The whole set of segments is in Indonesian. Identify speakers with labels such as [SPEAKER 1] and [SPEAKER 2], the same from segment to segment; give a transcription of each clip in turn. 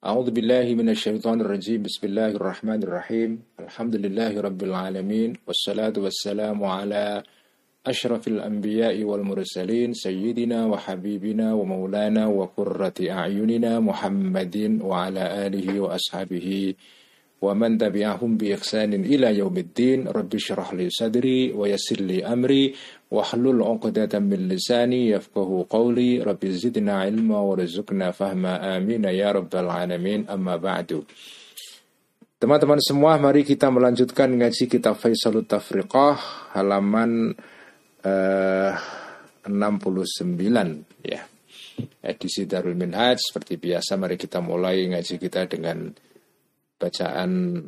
[SPEAKER 1] أعوذ بالله من الشيطان الرجيم. بسم الله الرحمن الرحيم. الحمد لله رب العالمين والصلاة والسلام على أشرف الأنبياء والمرسلين سيدنا وحبيبنا ومولانا وقرة أعيننا محمد وعلى آله وأصحابه wa man tabi'ahum bi ihsanin ila yaumiddin rabbi syrah li sadri wa yassir li amri wahlul 'uqdatam min lisani yafqahu qawli rabbi zidna ilma warzuqna fahma amin ya rabbal alamin amma ba'du Teman-teman semua mari kita melanjutkan ngaji kitab Faisalut Tafriqah halaman eh, 69 ya. Edisi Darul Minhaj seperti biasa mari kita mulai ngaji kita dengan bacaan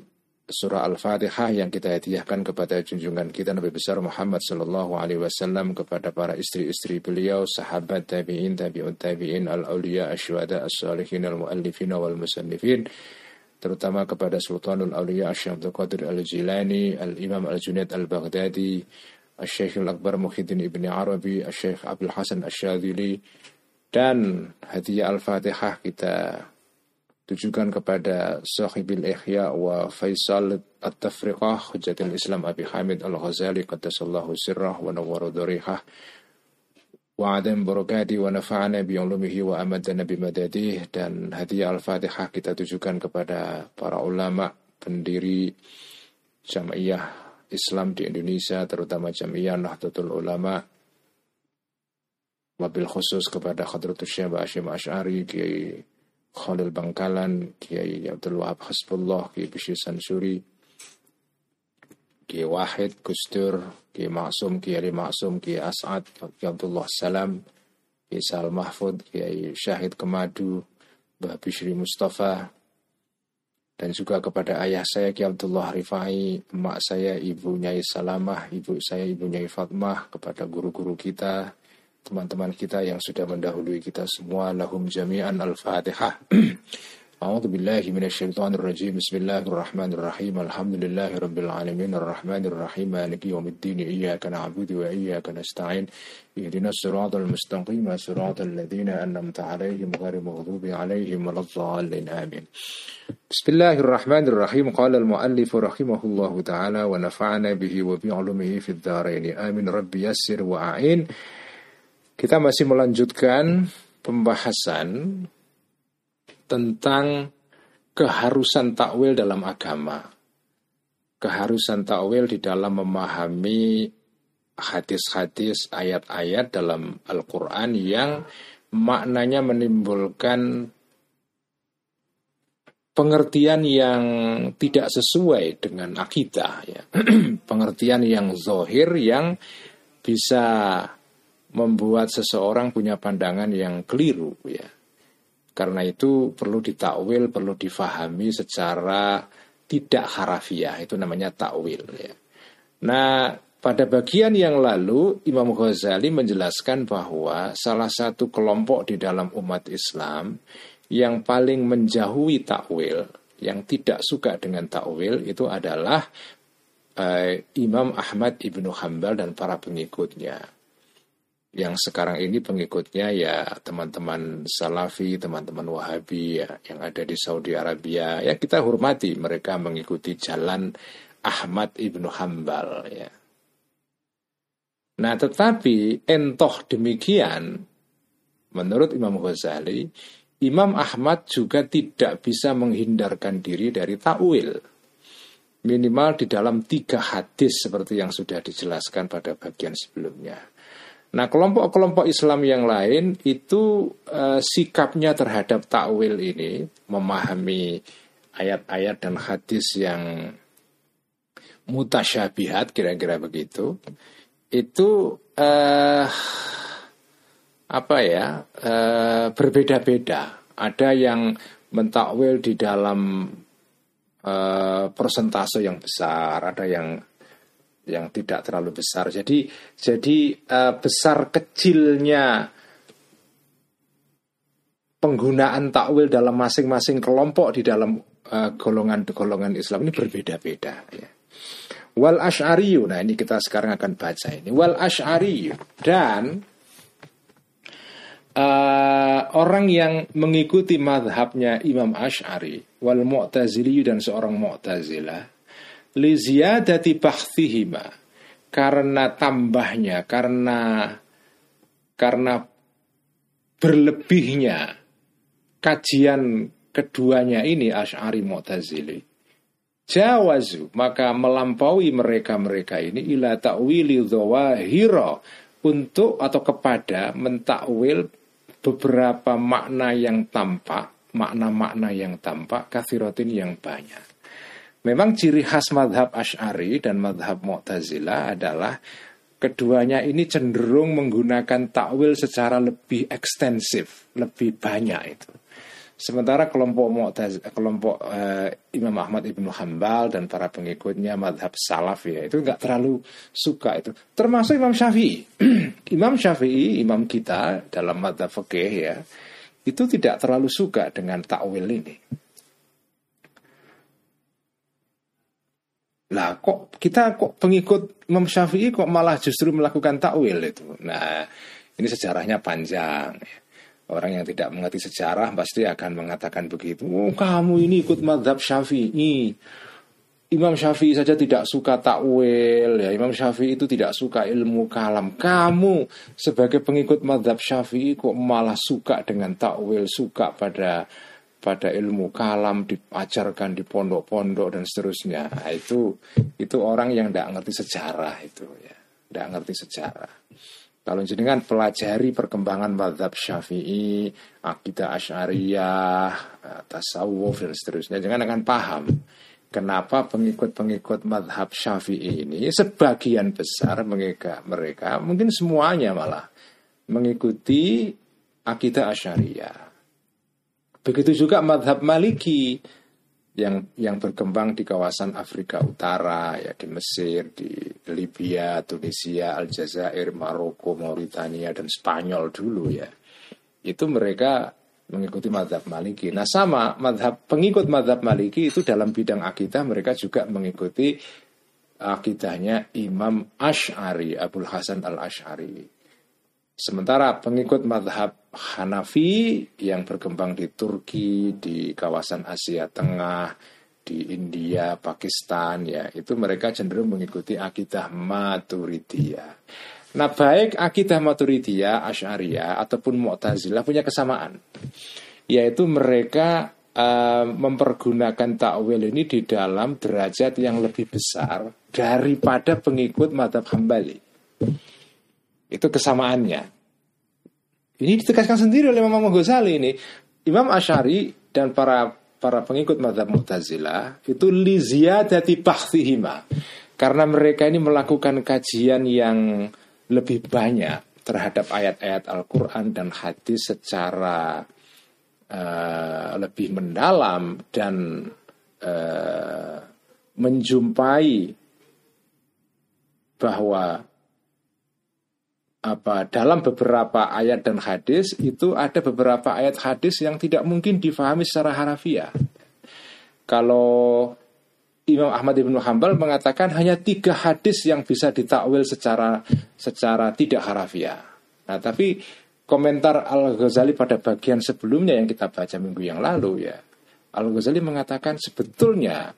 [SPEAKER 1] surah Al-Fatihah yang kita hadiahkan kepada junjungan kita Nabi besar Muhammad sallallahu alaihi wasallam kepada para istri-istri beliau, sahabat tabi'in, tabi'un tabi'in, al-auliya, asyhada, as-salihin, al-muallifin wal musannifin terutama kepada Sultanul Auliya Syekh Abdul Qadir Al-Jilani, Al-Imam Al-Junaid Al-Baghdadi, Al-Syekh Al-Akbar Muhyiddin Ibni Arabi, Al-Syekh Abdul Hasan Al-Syadili dan hadiah Al-Fatihah kita tujukan kepada sahibil ihya wa faisal at-tafriqah hujatil islam Abi Hamid al-Ghazali qaddasallahu sirrah wa nawwara darihah wa adam barakati wa nafa'ana bi ulumihi wa amadana bi madadih dan hadiah al-fatihah kita tujukan kepada para ulama pendiri jamaiyah Islam di Indonesia terutama jamaiyah Nahdlatul Ulama wabil khusus kepada Khadratus Syekh Hashim Asy'ari Kiai Khalil Bangkalan, Kiai Abdul Wahab Hasbullah, Kiai Bishir Sansuri, Kiai Wahid, Gustur, Kiai Maksum, Kiai Maksum, Kiai As'ad, Kiai Abdullah Salam, Kiai Sal Mahfud, Kiai Syahid Kemadu, Mbah Bishri Mustafa, dan juga kepada ayah saya Kiai Abdullah Rifai, emak saya Ibu Nyai Salamah, ibu saya Ibu Nyai Fatmah, kepada guru-guru kita, teman-teman kita yang sudah mendahului kita semua lahum jami'an al-fatihah أعوذ بالله من الشيطان الرجيم بسم الله الرحمن الرحيم الحمد لله رب العالمين الرحمن الرحيم مالك يوم الدين إياك نعبد وإياك نستعين اهدنا الصراط المستقيم صراط الذين أنعمت عليهم غير المغضوب عليهم ولا الضالين آمين بسم الله الرحمن الرحيم قال المؤلف رحمه الله تعالى ونفعنا به وبعلمه في الدارين آمين رب يسر وأعين Kita masih melanjutkan pembahasan tentang keharusan takwil dalam agama. Keharusan takwil di dalam memahami hadis-hadis ayat-ayat dalam Al-Quran yang maknanya menimbulkan pengertian yang tidak sesuai dengan akidah ya. pengertian yang zohir yang bisa membuat seseorang punya pandangan yang keliru ya. Karena itu perlu ditakwil, perlu difahami secara tidak harafiah, itu namanya takwil ya. Nah, pada bagian yang lalu Imam Ghazali menjelaskan bahwa salah satu kelompok di dalam umat Islam yang paling menjauhi takwil, yang tidak suka dengan takwil itu adalah eh, Imam Ahmad ibnu Hambal dan para pengikutnya yang sekarang ini pengikutnya ya teman-teman Salafi, teman-teman Wahabi ya, yang ada di Saudi Arabia. Ya kita hormati mereka mengikuti jalan Ahmad ibnu Hambal ya. Nah tetapi entoh demikian menurut Imam Ghazali Imam Ahmad juga tidak bisa menghindarkan diri dari takwil minimal di dalam tiga hadis seperti yang sudah dijelaskan pada bagian sebelumnya. Nah, kelompok-kelompok Islam yang lain itu uh, sikapnya terhadap takwil ini, memahami ayat-ayat dan hadis yang mutasyabihat kira-kira begitu. Itu uh, apa ya? Uh, berbeda-beda. Ada yang mentakwil di dalam uh, persentase yang besar, ada yang yang tidak terlalu besar. Jadi jadi uh, besar kecilnya penggunaan takwil dalam masing-masing kelompok di dalam eh, golongan-golongan uh, Islam ini berbeda-beda ya. Wal Ash'ariyu, nah ini kita sekarang akan baca ini. Wal Ash'ariyu dan uh, orang yang mengikuti madhabnya Imam Ash'ari wal Mu'tazili dan seorang Mu'tazilah li ziyadati bahthihima karena tambahnya karena karena berlebihnya kajian keduanya ini Ash'ari Mu'tazili jawazu maka melampaui mereka-mereka ini ila ta'wili dhawahira untuk atau kepada mentakwil beberapa makna yang tampak, makna-makna yang tampak, kathirotin yang banyak. Memang ciri khas madhab Ash'ari dan madhab Mu'tazila adalah keduanya ini cenderung menggunakan takwil secara lebih ekstensif, lebih banyak itu. Sementara kelompok Mu'taz, kelompok uh, Imam Ahmad Ibnu Hambal dan para pengikutnya madhab salaf ya itu nggak terlalu suka itu. Termasuk Imam Syafi'i. Imam Syafi'i, imam kita dalam madhab fikih ya, itu tidak terlalu suka dengan takwil ini. Lah kok kita kok pengikut Imam Syafi'i kok malah justru melakukan takwil itu. Nah, ini sejarahnya panjang ya. Orang yang tidak mengerti sejarah pasti akan mengatakan begitu. Oh, kamu ini ikut madhab syafi'i. Imam Syafi'i saja tidak suka takwil ya. Imam Syafi'i itu tidak suka ilmu kalam. Kamu sebagai pengikut madhab Syafi'i kok malah suka dengan takwil, suka pada pada ilmu kalam diajarkan di pondok-pondok dan seterusnya. Nah, itu itu orang yang tidak ngerti sejarah itu ya, tidak ngerti sejarah. Kalau jenengan pelajari perkembangan madhab syafi'i, akidah asyariyah, eh, tasawuf dan seterusnya, jangan akan paham kenapa pengikut-pengikut madhab syafi'i ini sebagian besar mereka, mereka mungkin semuanya malah mengikuti akidah asyariyah. Begitu juga madhab maliki yang yang berkembang di kawasan Afrika Utara ya di Mesir, di Libya, Tunisia, Aljazair, Maroko, Mauritania dan Spanyol dulu ya. Itu mereka mengikuti madhab Maliki. Nah sama madhab pengikut madhab Maliki itu dalam bidang akidah mereka juga mengikuti akidahnya Imam Ash'ari, Abdul Hasan al Ash'ari. Sementara pengikut madhab Hanafi yang berkembang di Turki, di kawasan Asia Tengah, di India, Pakistan, ya itu mereka cenderung mengikuti akidah Maturidiyah. Nah baik akidah Maturidiyah, Ash'ariyah ataupun Mu'tazilah punya kesamaan, yaitu mereka uh, mempergunakan takwil ini di dalam derajat yang lebih besar daripada pengikut madhab Hambali. Itu kesamaannya. Ini ditegaskan sendiri oleh Imam Ghazali ini. Imam Ashari dan para para pengikut madhab Mu'tazilah itu liziyadati bahthihima. Karena mereka ini melakukan kajian yang lebih banyak terhadap ayat-ayat Al-Quran dan hadis secara uh, lebih mendalam dan uh, menjumpai bahwa apa dalam beberapa ayat dan hadis itu ada beberapa ayat hadis yang tidak mungkin difahami secara harafiah. Kalau Imam Ahmad ibnu Hambal mengatakan hanya tiga hadis yang bisa ditakwil secara secara tidak harafiah. Nah, tapi komentar Al Ghazali pada bagian sebelumnya yang kita baca minggu yang lalu ya, Al Ghazali mengatakan sebetulnya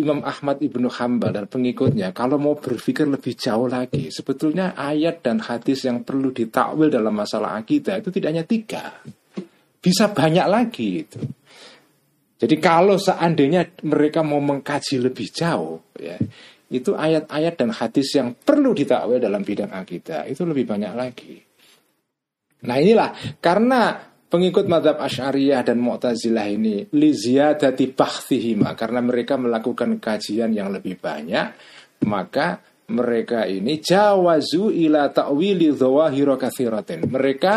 [SPEAKER 1] Imam Ahmad ibnu Hambal dan pengikutnya kalau mau berpikir lebih jauh lagi sebetulnya ayat dan hadis yang perlu ditakwil dalam masalah akidah itu tidak hanya tiga. Bisa banyak lagi itu. Jadi kalau seandainya mereka mau mengkaji lebih jauh ya itu ayat-ayat dan hadis yang perlu ditakwil dalam bidang akidah itu lebih banyak lagi. Nah inilah karena pengikut madhab Ash'ariyah dan Mu'tazilah ini liziyadati bahthihima karena mereka melakukan kajian yang lebih banyak maka mereka ini jawazu ila ta'wili dhawahira kathiratin. Mereka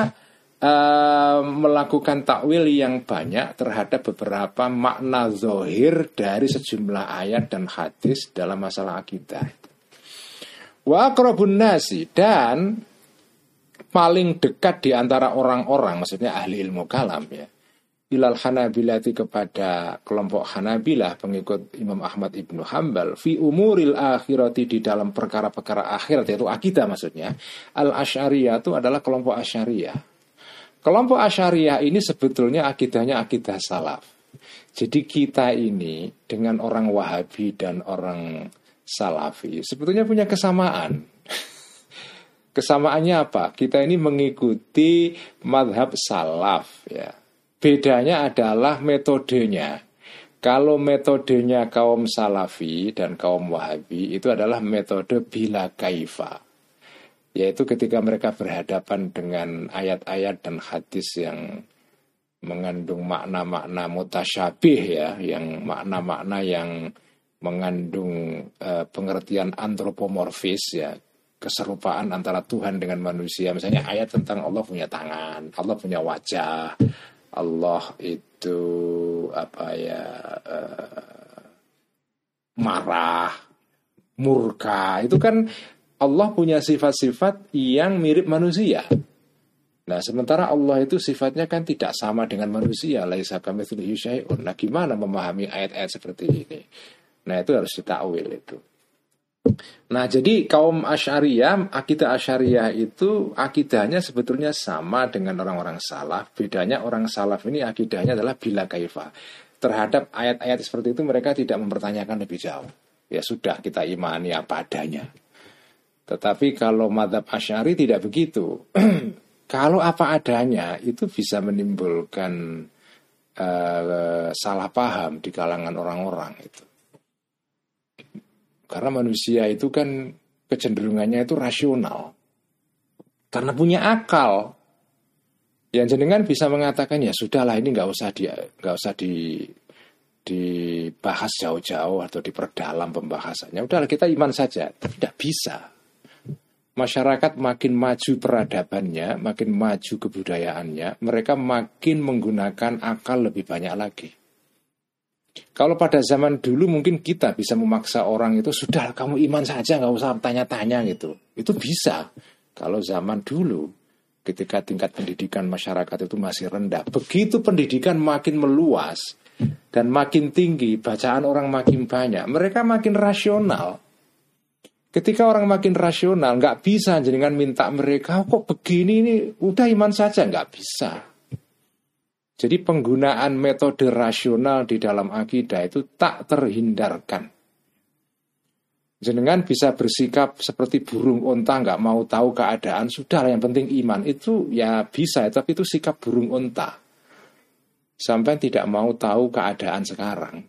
[SPEAKER 1] uh, melakukan takwil yang banyak terhadap beberapa makna zohir dari sejumlah ayat dan hadis dalam masalah akidah. Wa nasi dan paling dekat di antara orang-orang, maksudnya ahli ilmu kalam ya. Ilal Hanabilati kepada kelompok Hanabilah pengikut Imam Ahmad Ibnu Hambal fi umuril akhirati di dalam perkara-perkara akhirat yaitu akidah maksudnya al Asy'ariyah itu adalah kelompok Asy'ariyah Kelompok Asyariah ini sebetulnya akidahnya akidah salaf. Jadi kita ini dengan orang Wahabi dan orang Salafi sebetulnya punya kesamaan. Kesamaannya apa? Kita ini mengikuti madhab salaf ya. Bedanya adalah metodenya. Kalau metodenya kaum salafi dan kaum wahabi itu adalah metode bila kaifa yaitu ketika mereka berhadapan dengan ayat-ayat dan hadis yang mengandung makna-makna mutasyabih ya, yang makna-makna yang mengandung uh, pengertian antropomorfis ya, keserupaan antara Tuhan dengan manusia. Misalnya ayat tentang Allah punya tangan, Allah punya wajah, Allah itu apa ya uh, marah, murka. Itu kan Allah punya sifat-sifat yang mirip manusia. Nah, sementara Allah itu sifatnya kan tidak sama dengan manusia. Laisa kamitslihi syai'un. Nah, gimana memahami ayat-ayat seperti ini? Nah, itu harus ditakwil itu. Nah, jadi kaum Asy'ariyah, akidah Asy'ariyah itu akidahnya sebetulnya sama dengan orang-orang salaf. Bedanya orang salaf ini akidahnya adalah bila kaifa. Terhadap ayat-ayat seperti itu mereka tidak mempertanyakan lebih jauh. Ya sudah kita imani apa adanya. Tetapi kalau madhab asyari tidak begitu. kalau apa adanya itu bisa menimbulkan uh, salah paham di kalangan orang-orang itu. Karena manusia itu kan kecenderungannya itu rasional. Karena punya akal. Yang jenengan bisa mengatakan ya sudahlah ini nggak usah di nggak usah di dibahas jauh-jauh atau diperdalam pembahasannya. Udahlah kita iman saja. Tidak bisa masyarakat makin maju peradabannya, makin maju kebudayaannya, mereka makin menggunakan akal lebih banyak lagi. Kalau pada zaman dulu mungkin kita bisa memaksa orang itu sudah kamu iman saja nggak usah tanya-tanya gitu. Itu bisa. Kalau zaman dulu ketika tingkat pendidikan masyarakat itu masih rendah, begitu pendidikan makin meluas dan makin tinggi, bacaan orang makin banyak, mereka makin rasional Ketika orang makin rasional, nggak bisa jenengan minta mereka, kok begini ini, udah iman saja, nggak bisa. Jadi penggunaan metode rasional di dalam akidah itu tak terhindarkan. Jenengan bisa bersikap seperti burung onta nggak mau tahu keadaan, sudah yang penting iman itu ya bisa, tapi itu sikap burung onta. Sampai tidak mau tahu keadaan sekarang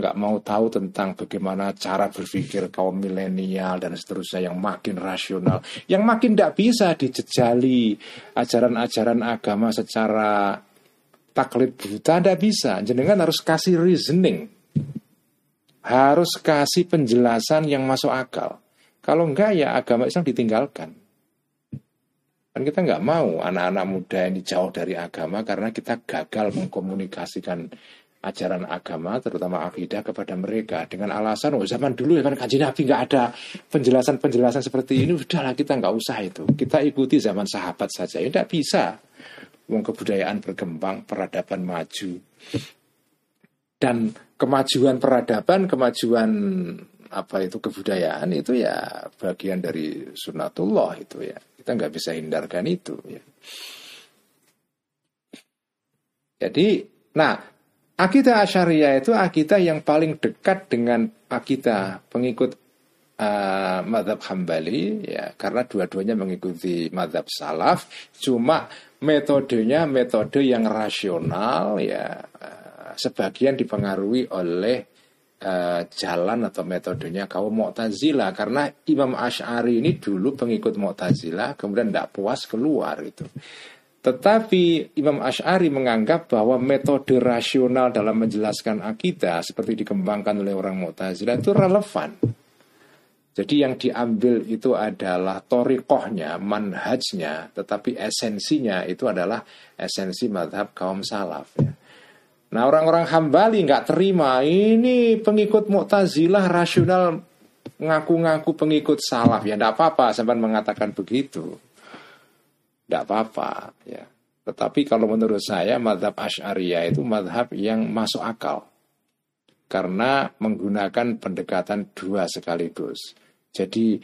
[SPEAKER 1] nggak mau tahu tentang bagaimana cara berpikir kaum milenial dan seterusnya yang makin rasional, yang makin tidak bisa dijejali ajaran-ajaran agama secara taklid buta, tidak bisa. Jenengan harus kasih reasoning, harus kasih penjelasan yang masuk akal. Kalau enggak ya agama Islam ditinggalkan. Kan kita nggak mau anak-anak muda ini jauh dari agama karena kita gagal mengkomunikasikan ajaran agama terutama akidah kepada mereka dengan alasan oh zaman dulu ya kan kaji nabi nggak ada penjelasan-penjelasan seperti ini udahlah kita nggak usah itu kita ikuti zaman sahabat saja ya tidak bisa Wong kebudayaan berkembang peradaban maju. Dan kemajuan peradaban kemajuan apa itu kebudayaan itu ya bagian dari sunatullah itu ya. Kita nggak bisa hindarkan itu ya. Jadi nah Akidah Asyariah itu akidah yang paling dekat dengan akidah pengikut uh, madhab Hambali ya. Karena dua-duanya mengikuti madhab salaf cuma metodenya metode yang rasional ya uh, sebagian dipengaruhi oleh uh, jalan atau metodenya kaum Mu'tazilah karena Imam Ash'ari ini dulu pengikut Mu'tazilah kemudian tidak puas keluar itu tetapi Imam Ash'ari menganggap bahwa metode rasional dalam menjelaskan akidah seperti dikembangkan oleh orang Mu'tazilah itu relevan. Jadi yang diambil itu adalah torikohnya, manhajnya, tetapi esensinya itu adalah esensi madhab kaum salaf. Ya. Nah orang-orang hambali nggak terima ini pengikut Mu'tazilah rasional ngaku-ngaku pengikut salaf ya tidak apa-apa sampai mengatakan begitu tidak apa-apa ya. Tetapi kalau menurut saya madhab Ash'ariyah itu madhab yang masuk akal. Karena menggunakan pendekatan dua sekaligus. Jadi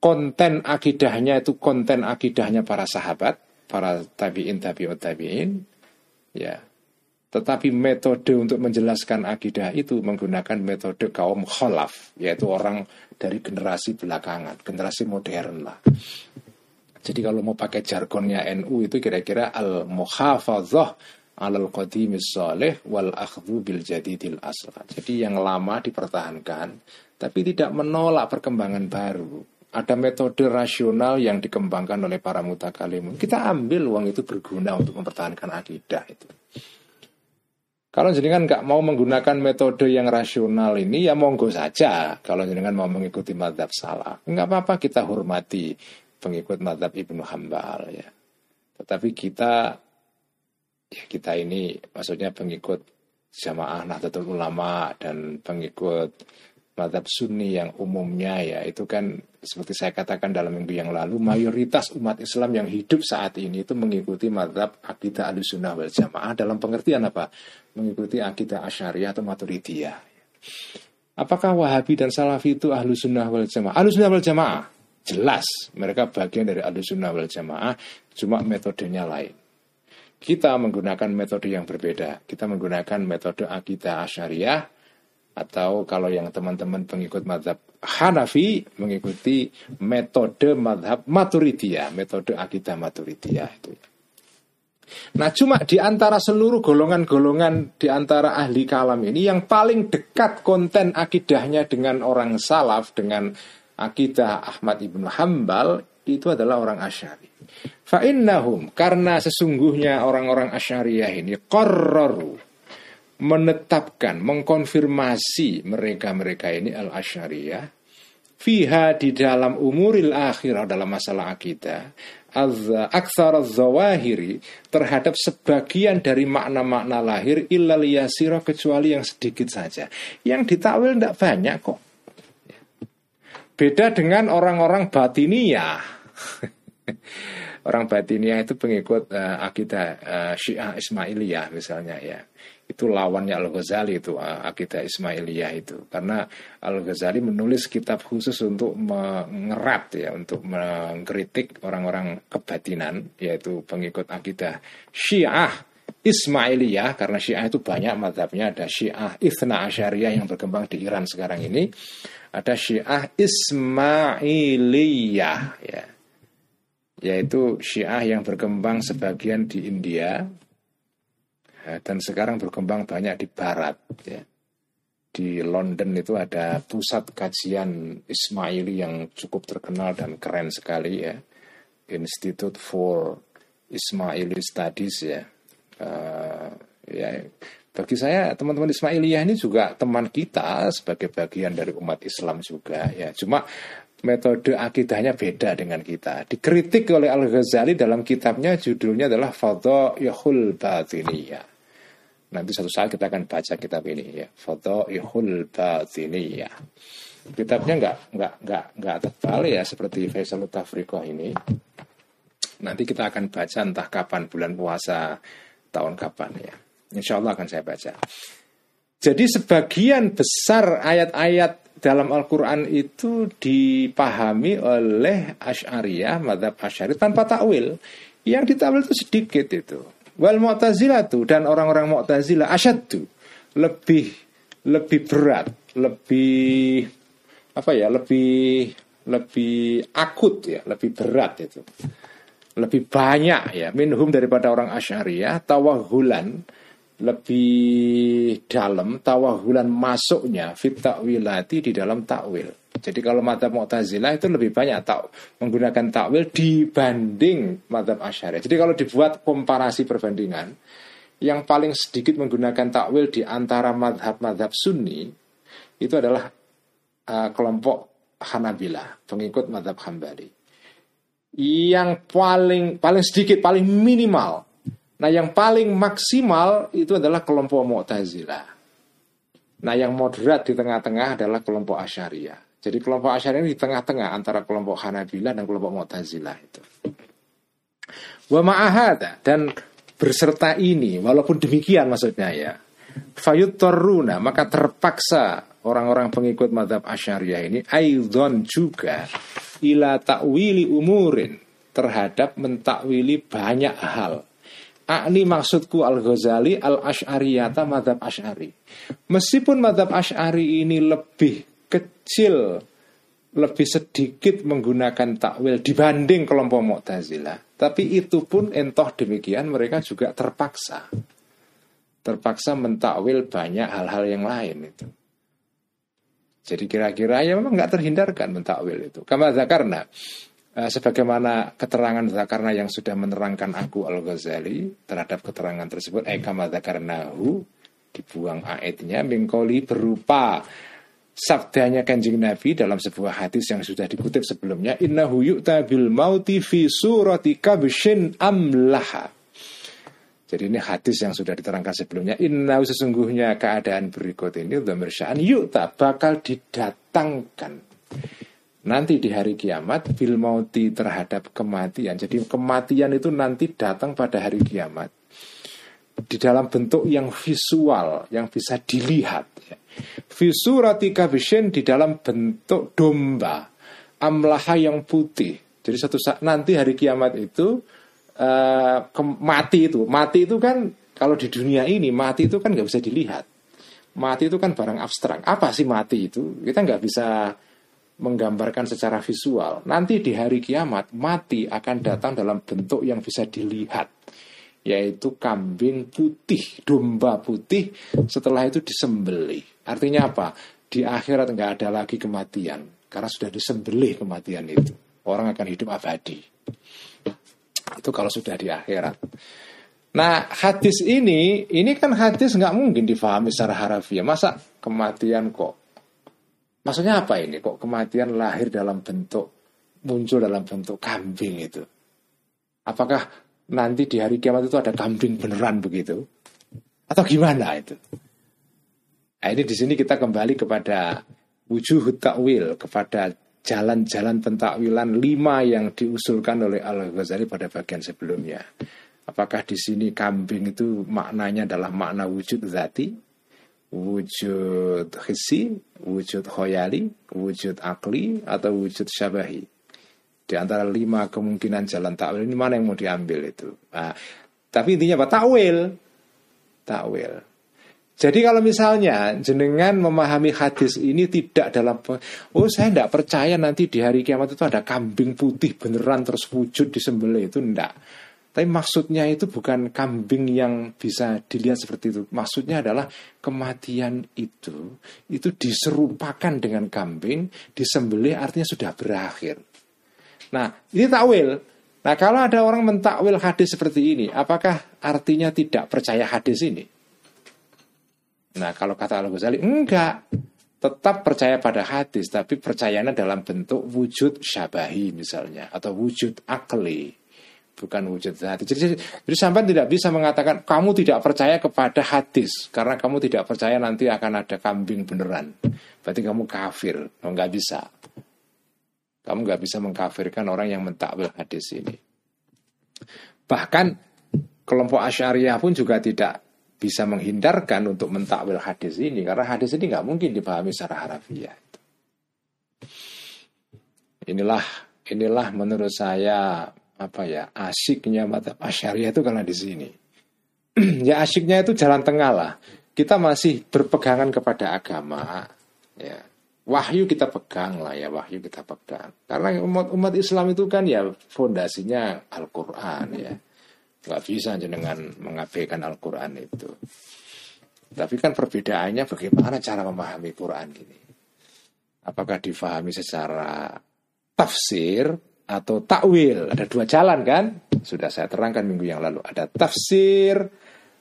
[SPEAKER 1] konten akidahnya itu konten akidahnya para sahabat. para tabiin tabiut tabiin ya tetapi metode untuk menjelaskan akidah itu menggunakan metode kaum kholaf, yaitu orang dari generasi belakangan, generasi modern lah. Jadi kalau mau pakai jargonnya NU itu kira-kira al-muhafadzah alal qadimis salih wal akhdhu bil jadidil asghar. Jadi yang lama dipertahankan tapi tidak menolak perkembangan baru. Ada metode rasional yang dikembangkan oleh para mutakalimun. Kita ambil uang itu berguna untuk mempertahankan akidah itu. Kalau jenengan nggak mau menggunakan metode yang rasional ini ya monggo saja. Kalau jenengan mau mengikuti madhab salah, nggak apa-apa kita hormati pengikut madhab ibnu Hambal ya. Tetapi kita ya kita ini maksudnya pengikut jamaah Nahdlatul Ulama dan pengikut madhab sunni yang umumnya ya. Itu kan seperti saya katakan dalam minggu yang lalu mayoritas umat Islam yang hidup saat ini itu mengikuti madhab akidah alusunah wal jamaah dalam pengertian apa? Mengikuti akidah asyariah atau maturidiyah. Apakah wahabi dan salafi itu ahlu sunnah wal jamaah? Ahlu sunnah wal jamaah jelas mereka bagian dari ahlu sunnah wal jamaah cuma metodenya lain. Kita menggunakan metode yang berbeda. Kita menggunakan metode akidah asyariah atau kalau yang teman-teman pengikut madhab Hanafi mengikuti metode madhab Maturidiyah, metode akidah Maturidiyah itu. Nah cuma di antara seluruh golongan-golongan di antara ahli kalam ini yang paling dekat konten akidahnya dengan orang salaf, dengan akidah Ahmad ibnu Hambal itu adalah orang Asyari. Fa'innahum karena sesungguhnya orang-orang Asyariah ini korroru menetapkan, mengkonfirmasi mereka-mereka ini al-asyariyah fiha di dalam umuril akhirah dalam masalah akidah aksar zawahiri terhadap sebagian dari makna-makna lahir illal yasira kecuali yang sedikit saja. Yang ditakwil tidak banyak kok. Beda dengan orang-orang batiniah. orang batiniah itu pengikut uh, akidah uh, Syiah Ismailiyah misalnya ya itu lawannya Al Ghazali itu akidah Ismailiyah itu. Karena Al Ghazali menulis kitab khusus untuk mengerat ya untuk mengkritik orang-orang kebatinan yaitu pengikut akidah Syiah Ismailiyah. Karena Syiah itu banyak madhabnya. Ada Syiah Ithna Asyariyah yang berkembang di Iran sekarang ini. Ada Syiah Ismailiyah ya. Yaitu Syiah yang berkembang sebagian di India dan sekarang berkembang banyak di barat ya. di London itu ada pusat kajian Ismaili yang cukup terkenal dan keren sekali ya Institute for Ismaili Studies ya uh, ya bagi saya teman-teman Ismailiyah ini juga teman kita sebagai bagian dari umat Islam juga ya cuma metode akidahnya beda dengan kita. Dikritik oleh Al Ghazali dalam kitabnya judulnya adalah Fadhaihul Batiniyah. Nanti satu saat kita akan baca kitab ini ya. Foto Ihul Batiniyah. Kitabnya nggak nggak nggak nggak tebal ya seperti Faisal Tafriqah ini. Nanti kita akan baca entah kapan bulan puasa tahun kapan ya. Insya Allah akan saya baca. Jadi sebagian besar ayat-ayat dalam Al-Quran itu dipahami oleh Ash'ariyah, madhab Ash'ari tanpa takwil. Yang ditakwil itu sedikit itu. Wal Mu'tazilatu dan orang-orang Mu'tazilah asyaddu lebih lebih berat, lebih apa ya, lebih lebih akut ya, lebih berat itu. Lebih banyak ya minhum daripada orang Asy'ariyah tawahulan lebih dalam tawahulan masuknya fit takwilati di dalam takwil. Jadi kalau mata Mu'tazilah itu lebih banyak tak menggunakan takwil dibanding madhab Asy'ariyah. Jadi kalau dibuat komparasi perbandingan, yang paling sedikit menggunakan takwil di antara madhab-madhab Sunni itu adalah uh, kelompok Hanabila, pengikut madhab Hambali. Yang paling paling sedikit, paling minimal Nah yang paling maksimal itu adalah kelompok Mu'tazilah. Nah yang moderat di tengah-tengah adalah kelompok Asyariah. Jadi kelompok Asyariah ini di tengah-tengah antara kelompok Hanabilah dan kelompok Mu'tazilah itu. Wa ma'ahada dan berserta ini walaupun demikian maksudnya ya. Fayut toruna maka terpaksa orang-orang pengikut madhab Asyariah ini aidon juga ila ta'wili umurin terhadap mentakwili banyak hal. Akni maksudku Al-Ghazali Al-Ash'ariyata madhab Ash'ari. Meskipun madhab Ash'ari ini lebih kecil, lebih sedikit menggunakan takwil dibanding kelompok Mu'tazilah. Tapi itu pun entoh demikian mereka juga terpaksa. Terpaksa mentakwil banyak hal-hal yang lain itu. Jadi kira-kira ya memang nggak terhindarkan mentakwil itu. Karena uh, sebagaimana keterangan Zakarna yang sudah menerangkan aku Al-Ghazali terhadap keterangan tersebut eh kama hu dibuang ayatnya mengkoli berupa sabdanya kanjeng Nabi dalam sebuah hadis yang sudah dikutip sebelumnya innahu yu'ta bil mauti fi surati kabshin amlaha jadi ini hadis yang sudah diterangkan sebelumnya. Inna sesungguhnya keadaan berikut ini dhamir sya'an yuk tak bakal didatangkan. Nanti di hari kiamat bil mauti terhadap kematian. Jadi kematian itu nanti datang pada hari kiamat. Di dalam bentuk yang visual, yang bisa dilihat. Visurati kabishen di dalam bentuk domba. Amlaha yang putih. Jadi satu saat nanti hari kiamat itu uh, mati itu. Mati itu kan kalau di dunia ini mati itu kan nggak bisa dilihat. Mati itu kan barang abstrak. Apa sih mati itu? Kita nggak bisa menggambarkan secara visual. Nanti di hari kiamat mati akan datang dalam bentuk yang bisa dilihat. Yaitu kambing putih domba putih. Setelah itu disembelih artinya apa di akhirat nggak ada lagi kematian karena sudah disembelih kematian itu orang akan hidup abadi itu kalau sudah di akhirat. Nah hadis ini, ini kan hadis nggak mungkin difahami secara harafiah. Masa kematian kok? Maksudnya apa ini? Kok kematian lahir dalam bentuk, muncul dalam bentuk kambing itu? Apakah nanti di hari kiamat itu ada kambing beneran begitu? Atau gimana itu? Nah, ini di sini kita kembali kepada wujud takwil, kepada jalan-jalan pentakwilan lima yang diusulkan oleh Al-Ghazali pada bagian sebelumnya. Apakah di sini kambing itu maknanya adalah makna wujud zati, wujud hissi, wujud khoyali, wujud akli, atau wujud syabahi? Di antara lima kemungkinan jalan takwil ini mana yang mau diambil itu? Nah, tapi intinya apa? Takwil. Takwil. Jadi kalau misalnya jenengan memahami hadis ini tidak dalam oh saya tidak percaya nanti di hari kiamat itu ada kambing putih beneran terus wujud di sembelih itu enggak. Tapi maksudnya itu bukan kambing yang bisa dilihat seperti itu. Maksudnya adalah kematian itu itu diserupakan dengan kambing, disembelih artinya sudah berakhir. Nah, ini takwil. Nah, kalau ada orang mentakwil hadis seperti ini, apakah artinya tidak percaya hadis ini? Nah kalau kata Al-Ghazali enggak tetap percaya pada hadis tapi percayanya dalam bentuk wujud syabahi misalnya atau wujud akli bukan wujud hati. Jadi, jadi sampai tidak bisa mengatakan kamu tidak percaya kepada hadis karena kamu tidak percaya nanti akan ada kambing beneran. Berarti kamu kafir. Oh, nggak bisa. Kamu nggak bisa mengkafirkan orang yang mentakwil hadis ini. Bahkan kelompok Asyariah pun juga tidak bisa menghindarkan untuk mentakwil hadis ini karena hadis ini nggak mungkin dipahami secara harafiah. Inilah inilah menurut saya apa ya asiknya mata asyariah itu karena di sini. ya asiknya itu jalan tengah lah. Kita masih berpegangan kepada agama, ya wahyu kita pegang lah ya wahyu kita pegang. Karena umat umat Islam itu kan ya fondasinya Al Quran ya nggak bisa dengan mengabaikan Al-Quran itu. Tapi kan perbedaannya bagaimana cara memahami Quran ini. Apakah difahami secara tafsir atau takwil? Ada dua jalan kan? Sudah saya terangkan minggu yang lalu. Ada tafsir,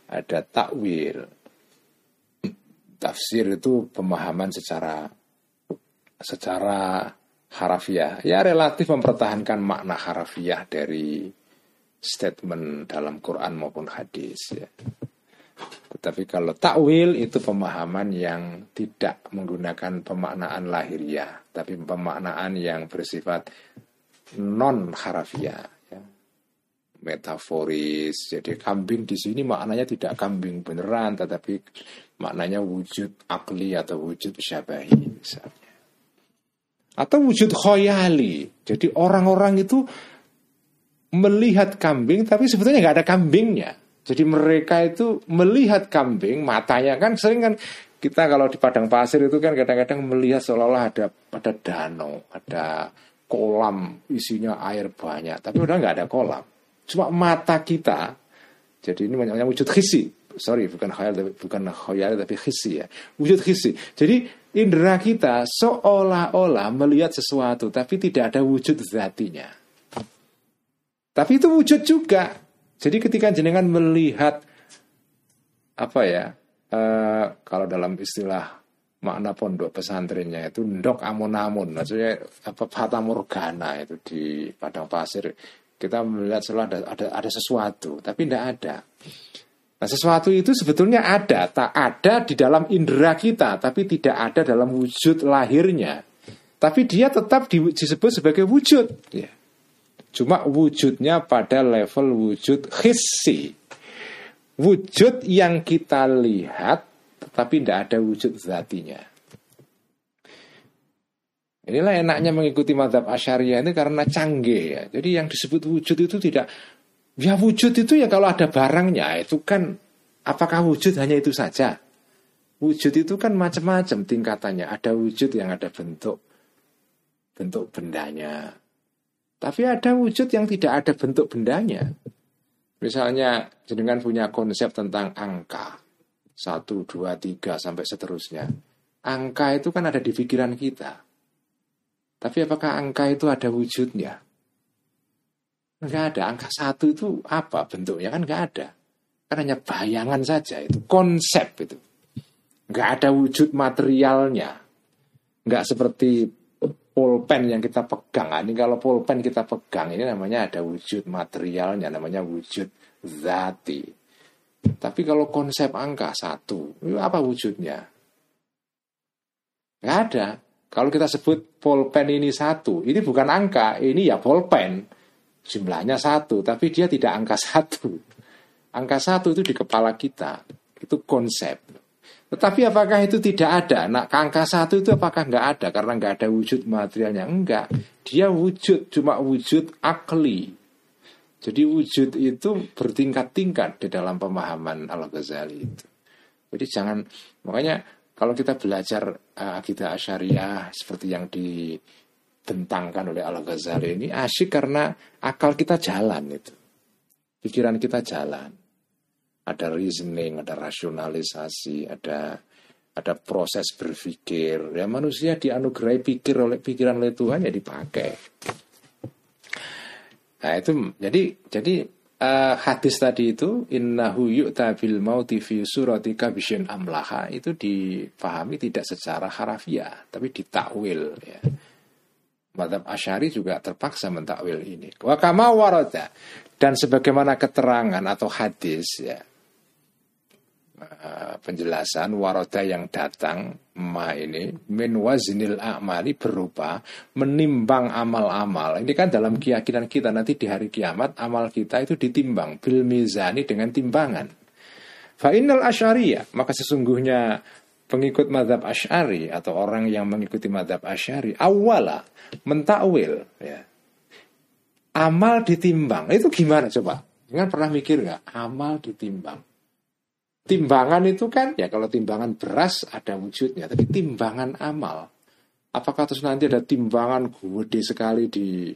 [SPEAKER 1] ada takwil. Tafsir itu pemahaman secara secara harafiah. Ya relatif mempertahankan makna harafiah dari statement dalam Quran maupun hadis ya. Tetapi kalau takwil itu pemahaman yang tidak menggunakan pemaknaan lahiriah, tapi pemaknaan yang bersifat non harafiah, ya. metaforis. Jadi kambing di sini maknanya tidak kambing beneran, tetapi maknanya wujud akli atau wujud syabahi misalnya. Atau wujud khoyali. Jadi orang-orang itu melihat kambing tapi sebetulnya nggak ada kambingnya. Jadi mereka itu melihat kambing, matanya kan sering kan kita kalau di padang pasir itu kan kadang-kadang melihat seolah-olah ada ada danau, ada kolam isinya air banyak, tapi udah nggak ada kolam. Cuma mata kita, jadi ini namanya wujud khisi. Sorry, bukan khayal, tapi bukan khayal tapi khisi ya. Wujud khisi. Jadi indera kita seolah-olah melihat sesuatu, tapi tidak ada wujud zatinya. Tapi itu wujud juga. Jadi ketika jenengan melihat apa ya, uh, kalau dalam istilah makna pondok pesantrennya itu ndok amun-amun, maksudnya apa fata morgana itu di padang pasir kita melihat selalu ada, ada ada sesuatu, tapi tidak ada. Nah, sesuatu itu sebetulnya ada, tak ada di dalam indera kita, tapi tidak ada dalam wujud lahirnya. Tapi dia tetap disebut sebagai wujud. Ya. Cuma wujudnya pada level wujud hissi. Wujud yang kita lihat tetapi tidak ada wujud zatinya. Inilah enaknya mengikuti madhab asyariah ini karena canggih ya. Jadi yang disebut wujud itu tidak Ya wujud itu ya kalau ada barangnya itu kan apakah wujud hanya itu saja? Wujud itu kan macam-macam tingkatannya. Ada wujud yang ada bentuk bentuk bendanya, tapi ada wujud yang tidak ada bentuk bendanya. Misalnya jenengan punya konsep tentang angka. Satu, dua, tiga, sampai seterusnya. Angka itu kan ada di pikiran kita. Tapi apakah angka itu ada wujudnya? Enggak ada. Angka satu itu apa bentuknya? Kan enggak ada. Kan hanya bayangan saja. Itu konsep itu. Enggak ada wujud materialnya. Enggak seperti pulpen yang kita pegang. Nah, ini kalau pulpen kita pegang ini namanya ada wujud materialnya, namanya wujud zati. Tapi kalau konsep angka satu, apa wujudnya? Nggak ada. Kalau kita sebut pulpen ini satu, ini bukan angka, ini ya pulpen. Jumlahnya satu, tapi dia tidak angka satu. Angka satu itu di kepala kita. Itu konsep. Tetapi apakah itu tidak ada? Nah, angka satu itu apakah nggak ada? Karena nggak ada wujud materialnya. Enggak. Dia wujud, cuma wujud akli. Jadi wujud itu bertingkat-tingkat di dalam pemahaman Al-Ghazali itu. Jadi jangan, makanya kalau kita belajar uh, akidah asyariah seperti yang ditentangkan oleh Al-Ghazali ini asyik karena akal kita jalan itu. Pikiran kita jalan ada reasoning, ada rasionalisasi, ada ada proses berpikir. Ya manusia dianugerahi pikir oleh pikiran oleh Tuhan ya dipakai. Nah itu jadi jadi uh, hadis tadi itu innahu yu'ta bil mauti fi suratika bisyin amlaha itu dipahami tidak secara harafiah tapi ditakwil ya. Madhab Asyari juga terpaksa mentakwil ini. Wa kama warada dan sebagaimana keterangan atau hadis ya Eh, penjelasan waroda yang datang ma ini min wazinil a'mali berupa menimbang amal-amal. Ini kan dalam keyakinan kita nanti di hari kiamat amal kita itu ditimbang bil mizani dengan timbangan. Fa innal asyariyah maka sesungguhnya pengikut madhab asyari atau orang yang mengikuti madhab asyari awala mentakwil ya. Amal ditimbang itu gimana coba? Jangan pernah mikir nggak amal ditimbang? Timbangan itu kan ya kalau timbangan beras ada wujudnya, tapi timbangan amal. Apakah terus nanti ada timbangan gede sekali di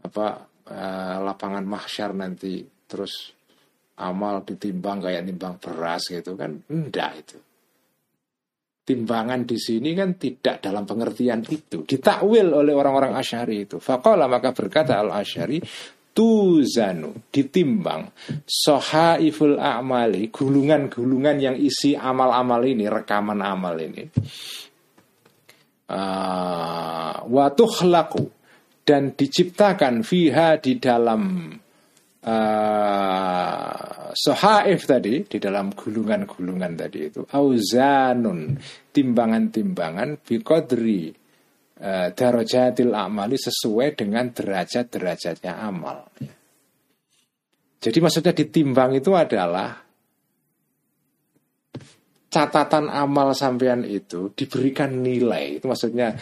[SPEAKER 1] apa uh, lapangan mahsyar nanti terus amal ditimbang kayak timbang beras gitu kan? Enggak itu. Timbangan di sini kan tidak dalam pengertian itu. Ditakwil oleh orang-orang Asyari itu. Fakola maka berkata Al-Asyari, tuzanu ditimbang. Sohaiful a'mali gulungan-gulungan yang isi amal-amal ini rekaman amal ini. Uh, laku dan diciptakan fiha di dalam uh, sohaif tadi di dalam gulungan-gulungan tadi itu. Auzanun timbangan-timbangan biqadri uh, darajatil amali sesuai dengan derajat-derajatnya amal. Jadi maksudnya ditimbang itu adalah catatan amal sampean itu diberikan nilai. Itu maksudnya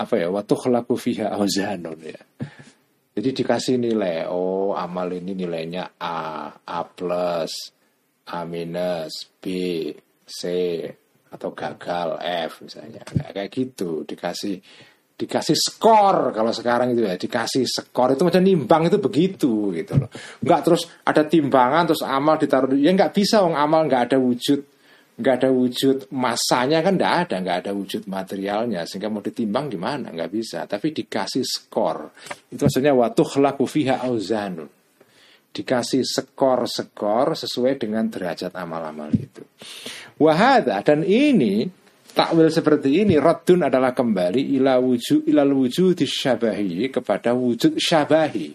[SPEAKER 1] apa ya? Waktu kelaku fiha awzanun ya. Jadi dikasih nilai, oh amal ini nilainya A, A plus, A minus, B, C, atau gagal F misalnya. Kayak gitu, dikasih dikasih skor kalau sekarang itu ya dikasih skor. Itu macam nimbang itu begitu gitu loh. Nggak terus ada timbangan terus amal ditaruh ya nggak bisa wong amal nggak ada wujud. Nggak ada wujud masanya kan nggak ada nggak ada wujud materialnya. Sehingga mau ditimbang gimana? Nggak bisa. Tapi dikasih skor. Itu maksudnya waktu laku fiha auzanun dikasih skor-skor sesuai dengan derajat amal-amal itu. Wahada dan ini takwil seperti ini radun adalah kembali ila wujud ilal wujud syabahi kepada wujud syabahi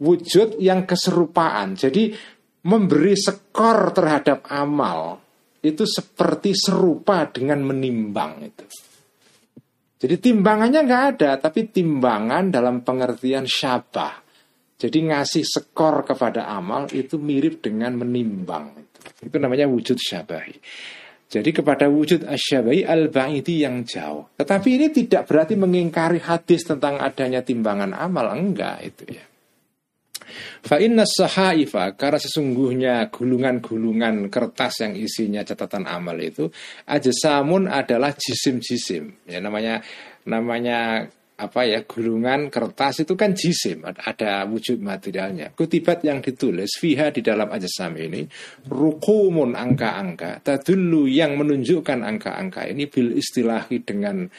[SPEAKER 1] wujud yang keserupaan jadi memberi skor terhadap amal itu seperti serupa dengan menimbang itu. Jadi timbangannya nggak ada, tapi timbangan dalam pengertian syabah. Jadi ngasih skor kepada amal itu mirip dengan menimbang. Itu, itu namanya wujud syabahi. Jadi kepada wujud asyabahi al-ba'idi yang jauh. Tetapi ini tidak berarti mengingkari hadis tentang adanya timbangan amal. Enggak itu ya. Fa inna sahaifa karena sesungguhnya gulungan-gulungan kertas yang isinya catatan amal itu samun adalah jisim-jisim. Ya namanya namanya apa ya gulungan kertas itu kan jisim ada wujud materialnya. Kutibat yang ditulis fiha di dalam ajasam ini rukumun angka-angka tadullu yang menunjukkan angka-angka ini bil istilahi dengan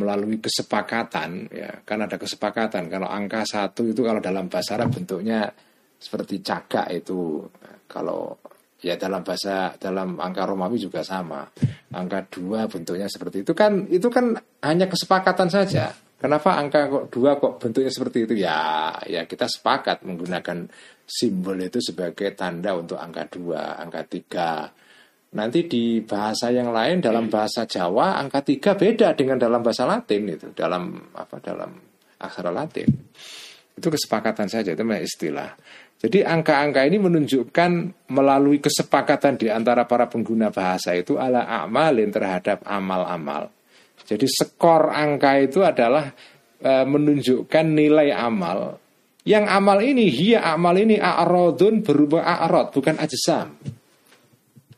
[SPEAKER 1] melalui kesepakatan ya. Kan ada kesepakatan kalau angka satu itu kalau dalam bahasa Arab bentuknya seperti cagak itu. Kalau ya dalam bahasa dalam angka Romawi juga sama. Angka dua bentuknya seperti itu kan itu kan hanya kesepakatan saja kenapa angka kok dua kok bentuknya seperti itu ya ya kita sepakat menggunakan simbol itu sebagai tanda untuk angka dua angka tiga Nanti di bahasa yang lain dalam bahasa Jawa angka tiga beda dengan dalam bahasa Latin itu dalam apa dalam aksara Latin itu kesepakatan saja itu istilah. Jadi angka-angka ini menunjukkan melalui kesepakatan di antara para pengguna bahasa itu ala amalin terhadap amal-amal. Jadi skor angka itu adalah e, menunjukkan nilai amal. Yang amal ini, hiya amal ini a'rodun berubah a'rod, bukan ajsam.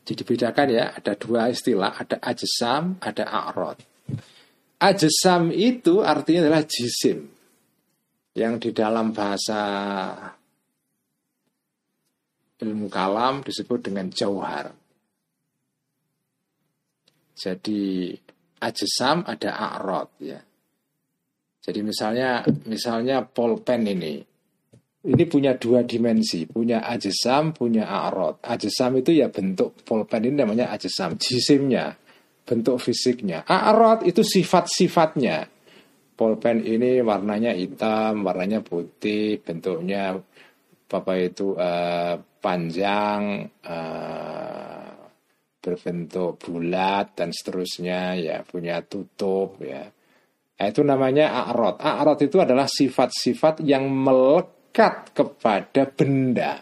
[SPEAKER 1] Jadi dibedakan ya, ada dua istilah, ada ajsam, ada a'rod. Ajsam itu artinya adalah jisim. Yang di dalam bahasa ilmu kalam disebut dengan jauhar. Jadi ajsam ada a'rod ya. Jadi misalnya misalnya polpen ini ini punya dua dimensi, punya ajesam, punya a'rod. Ajesam itu ya bentuk pulpen ini namanya ajesam, jisimnya, bentuk fisiknya. A'rod itu sifat-sifatnya. Pulpen ini warnanya hitam, warnanya putih, bentuknya apa itu uh, panjang, uh, berbentuk bulat dan seterusnya ya punya tutup ya. Nah, itu namanya a'rod. A'rod itu adalah sifat-sifat yang melekat kepada benda.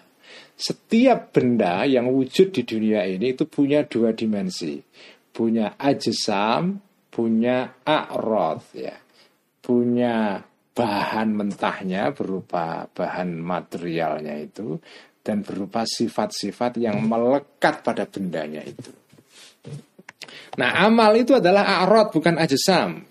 [SPEAKER 1] Setiap benda yang wujud di dunia ini itu punya dua dimensi. Punya ajsam, punya a'rod ya. Punya bahan mentahnya berupa bahan materialnya itu dan berupa sifat-sifat yang melekat pada bendanya itu. Nah, amal itu adalah a'rod bukan ajsam.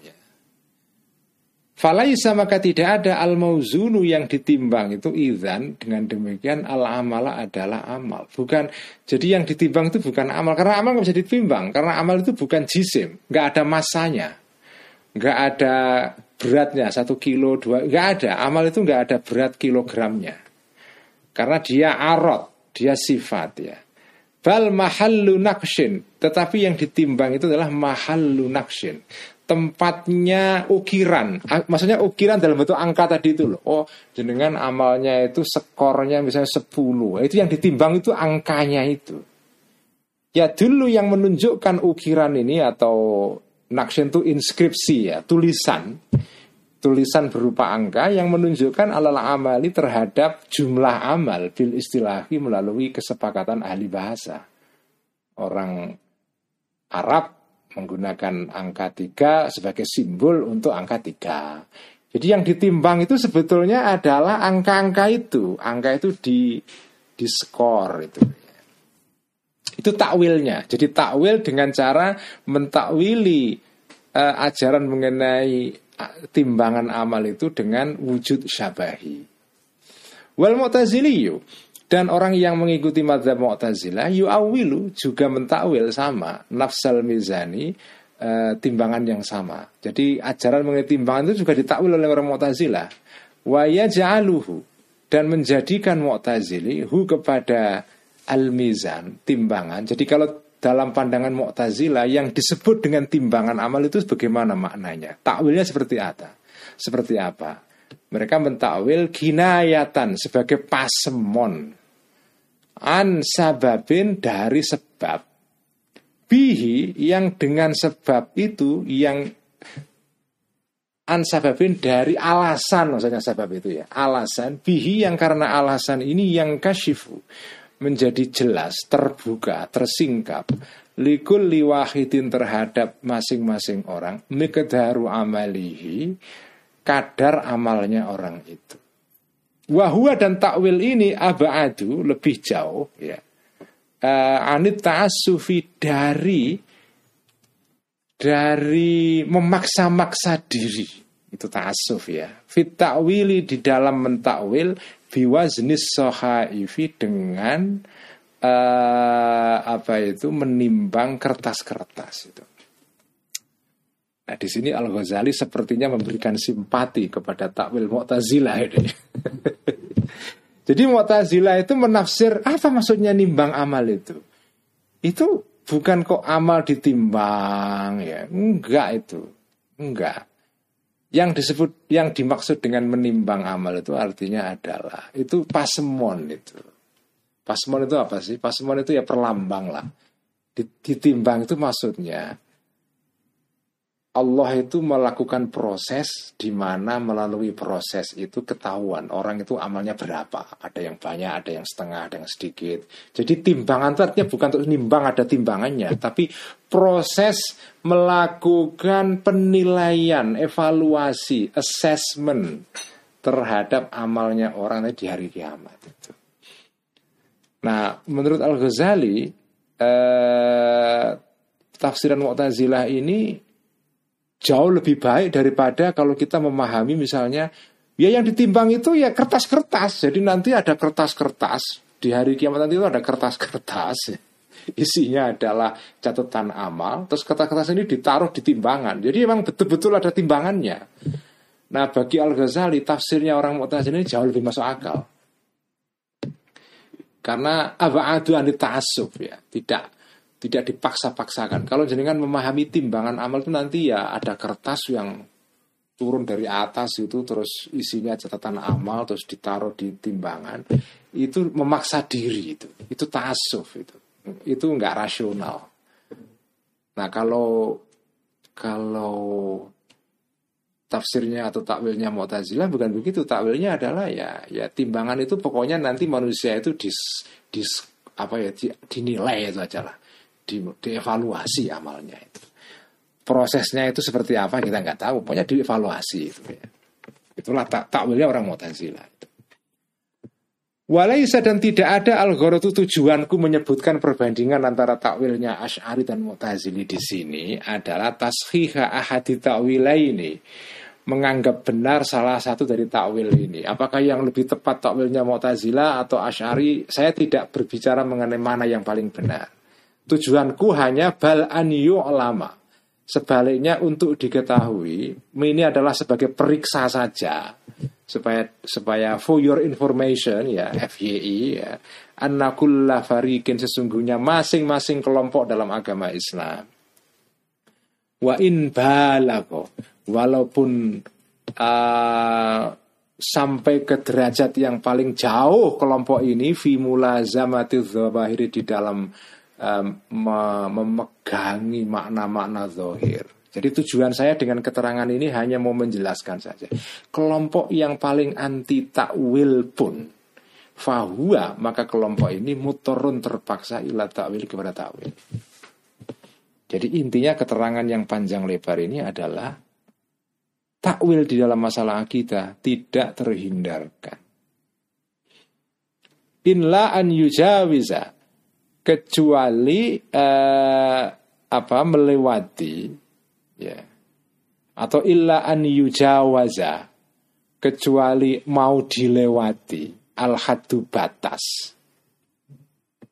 [SPEAKER 1] Falaisa maka tidak ada al mauzunu yang ditimbang. Itu izan dengan demikian al amala adalah amal. Bukan jadi yang ditimbang itu bukan amal. Karena amal nggak bisa ditimbang. Karena amal itu bukan jisim. Nggak ada masanya. Nggak ada beratnya. Satu kilo dua nggak ada. Amal itu nggak ada berat kilogramnya karena dia arot dia sifat ya bal mahallu nakshin tetapi yang ditimbang itu adalah mahallu nakshin tempatnya ukiran. Maksudnya ukiran dalam bentuk angka tadi itu loh. Oh, jenengan amalnya itu skornya misalnya 10. Itu yang ditimbang itu angkanya itu. Ya dulu yang menunjukkan ukiran ini atau naksin itu inskripsi ya, tulisan. Tulisan berupa angka yang menunjukkan alal amali terhadap jumlah amal bil istilahi melalui kesepakatan ahli bahasa. Orang Arab menggunakan angka tiga sebagai simbol untuk angka tiga. Jadi yang ditimbang itu sebetulnya adalah angka-angka itu, angka itu di di skor itu. Itu takwilnya. Jadi takwil dengan cara mentakwili uh, ajaran mengenai timbangan amal itu dengan wujud syabahi. Wal mu'taziliyu dan orang yang mengikuti madzhab Mu'tazilah yu'awilu juga mentakwil sama nafsal mizani e, timbangan yang sama. Jadi ajaran mengenai timbangan itu juga ditakwil oleh orang Mu'tazilah. Wa yaj'aluhu dan menjadikan Mu'tazili hu kepada al-mizan, timbangan. Jadi kalau dalam pandangan Mu'tazilah yang disebut dengan timbangan amal itu bagaimana maknanya? Takwilnya seperti apa? Seperti apa? Mereka mentakwil kinayatan sebagai pasemon an sababin dari sebab bihi yang dengan sebab itu yang an sababin dari alasan maksudnya sebab itu ya alasan bihi yang karena alasan ini yang kasyifu menjadi jelas terbuka tersingkap. Likul liwahidin terhadap masing-masing orang miqdaru amalihi kadar amalnya orang itu. Wahwa dan takwil ini abadu lebih jauh ya. Uh, anit ta'assufi dari dari memaksa-maksa diri. Itu ta'assuf ya. Fit ta'wili di dalam mentakwil biwaznis sohaifi dengan uh, apa itu menimbang kertas-kertas itu Nah di sini Al Ghazali sepertinya memberikan simpati kepada takwil Mu'tazilah ini. Jadi Mu'tazilah itu menafsir apa maksudnya nimbang amal itu? Itu bukan kok amal ditimbang ya, enggak itu, enggak. Yang disebut, yang dimaksud dengan menimbang amal itu artinya adalah itu pasemon itu. Pasemon itu apa sih? Pasemon itu ya perlambang lah. Ditimbang itu maksudnya Allah itu melakukan proses di mana melalui proses itu ketahuan orang itu amalnya berapa. Ada yang banyak, ada yang setengah, ada yang sedikit. Jadi timbangan itu artinya bukan untuk nimbang ada timbangannya, tapi proses melakukan penilaian, evaluasi, assessment terhadap amalnya orang di hari kiamat. Nah, menurut Al Ghazali, eh, tafsiran Mu'tazilah ini jauh lebih baik daripada kalau kita memahami misalnya ya yang ditimbang itu ya kertas-kertas. Jadi nanti ada kertas-kertas di hari kiamat nanti itu ada kertas-kertas. Isinya adalah catatan amal, terus kertas-kertas ini ditaruh di timbangan. Jadi memang betul-betul ada timbangannya. Nah, bagi Al-Ghazali tafsirnya orang Mu'tazilah ini jauh lebih masuk akal. Karena abadu anit ta'assub ya, tidak tidak dipaksa-paksakan. Kalau jenengan memahami timbangan amal itu nanti ya ada kertas yang turun dari atas itu terus isinya catatan amal terus ditaruh di timbangan. Itu memaksa diri itu. Itu tasuf itu. Itu nggak rasional. Nah kalau kalau tafsirnya atau takwilnya Mu'tazilah bukan begitu. Takwilnya adalah ya ya timbangan itu pokoknya nanti manusia itu dis, dis apa ya dinilai itu aja lah di, dievaluasi amalnya itu. Prosesnya itu seperti apa kita nggak tahu, pokoknya dievaluasi itu ya. Itulah tak takwilnya orang Mu'tazilah itu. Walaisa dan tidak ada al itu tujuanku menyebutkan perbandingan antara takwilnya Ash'ari dan Mu'tazili di sini adalah tashiha ahadi ini menganggap benar salah satu dari takwil ini. Apakah yang lebih tepat takwilnya Mu'tazila atau Ash'ari? Saya tidak berbicara mengenai mana yang paling benar. Tujuanku hanya bal an lama. Sebaliknya untuk diketahui, ini adalah sebagai periksa saja. Supaya supaya for your information ya FYI ya. Annakulla farikin sesungguhnya masing-masing kelompok dalam agama Islam. Wa in balago walaupun uh, sampai ke derajat yang paling jauh kelompok ini fi mulazamati di dalam um, memegangi makna-makna zohir. Jadi tujuan saya dengan keterangan ini hanya mau menjelaskan saja. Kelompok yang paling anti takwil pun fahuwa maka kelompok ini mutorun terpaksa ila takwil kepada takwil. Jadi intinya keterangan yang panjang lebar ini adalah takwil di dalam masalah akidah tidak terhindarkan. Inla an yujawiza kecuali uh, apa melewati ya. Atau illa an yujawaza kecuali mau dilewati al haddu batas.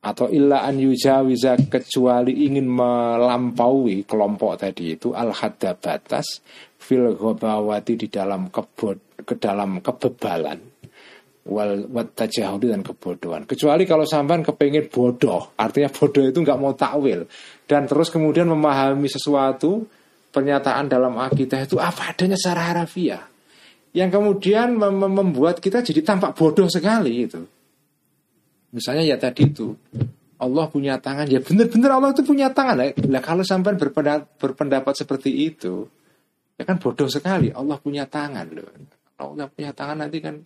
[SPEAKER 1] Atau illa an yujawiza kecuali ingin melampaui kelompok tadi itu al hadda batas fil di dalam kebod ke dalam kebebalan wal watajahudi dan kebodohan. Kecuali kalau sampean kepengen bodoh artinya bodoh itu nggak mau takwil. Dan terus kemudian memahami sesuatu pernyataan dalam akidah itu apa adanya secara harafiah. Yang kemudian mem membuat kita jadi tampak bodoh sekali itu. Misalnya ya tadi itu Allah punya tangan. Ya benar-benar Allah itu punya tangan. Lah kalau sampai berpendapat, berpendapat seperti itu ya kan bodoh sekali. Allah punya tangan loh. Allah punya tangan nanti kan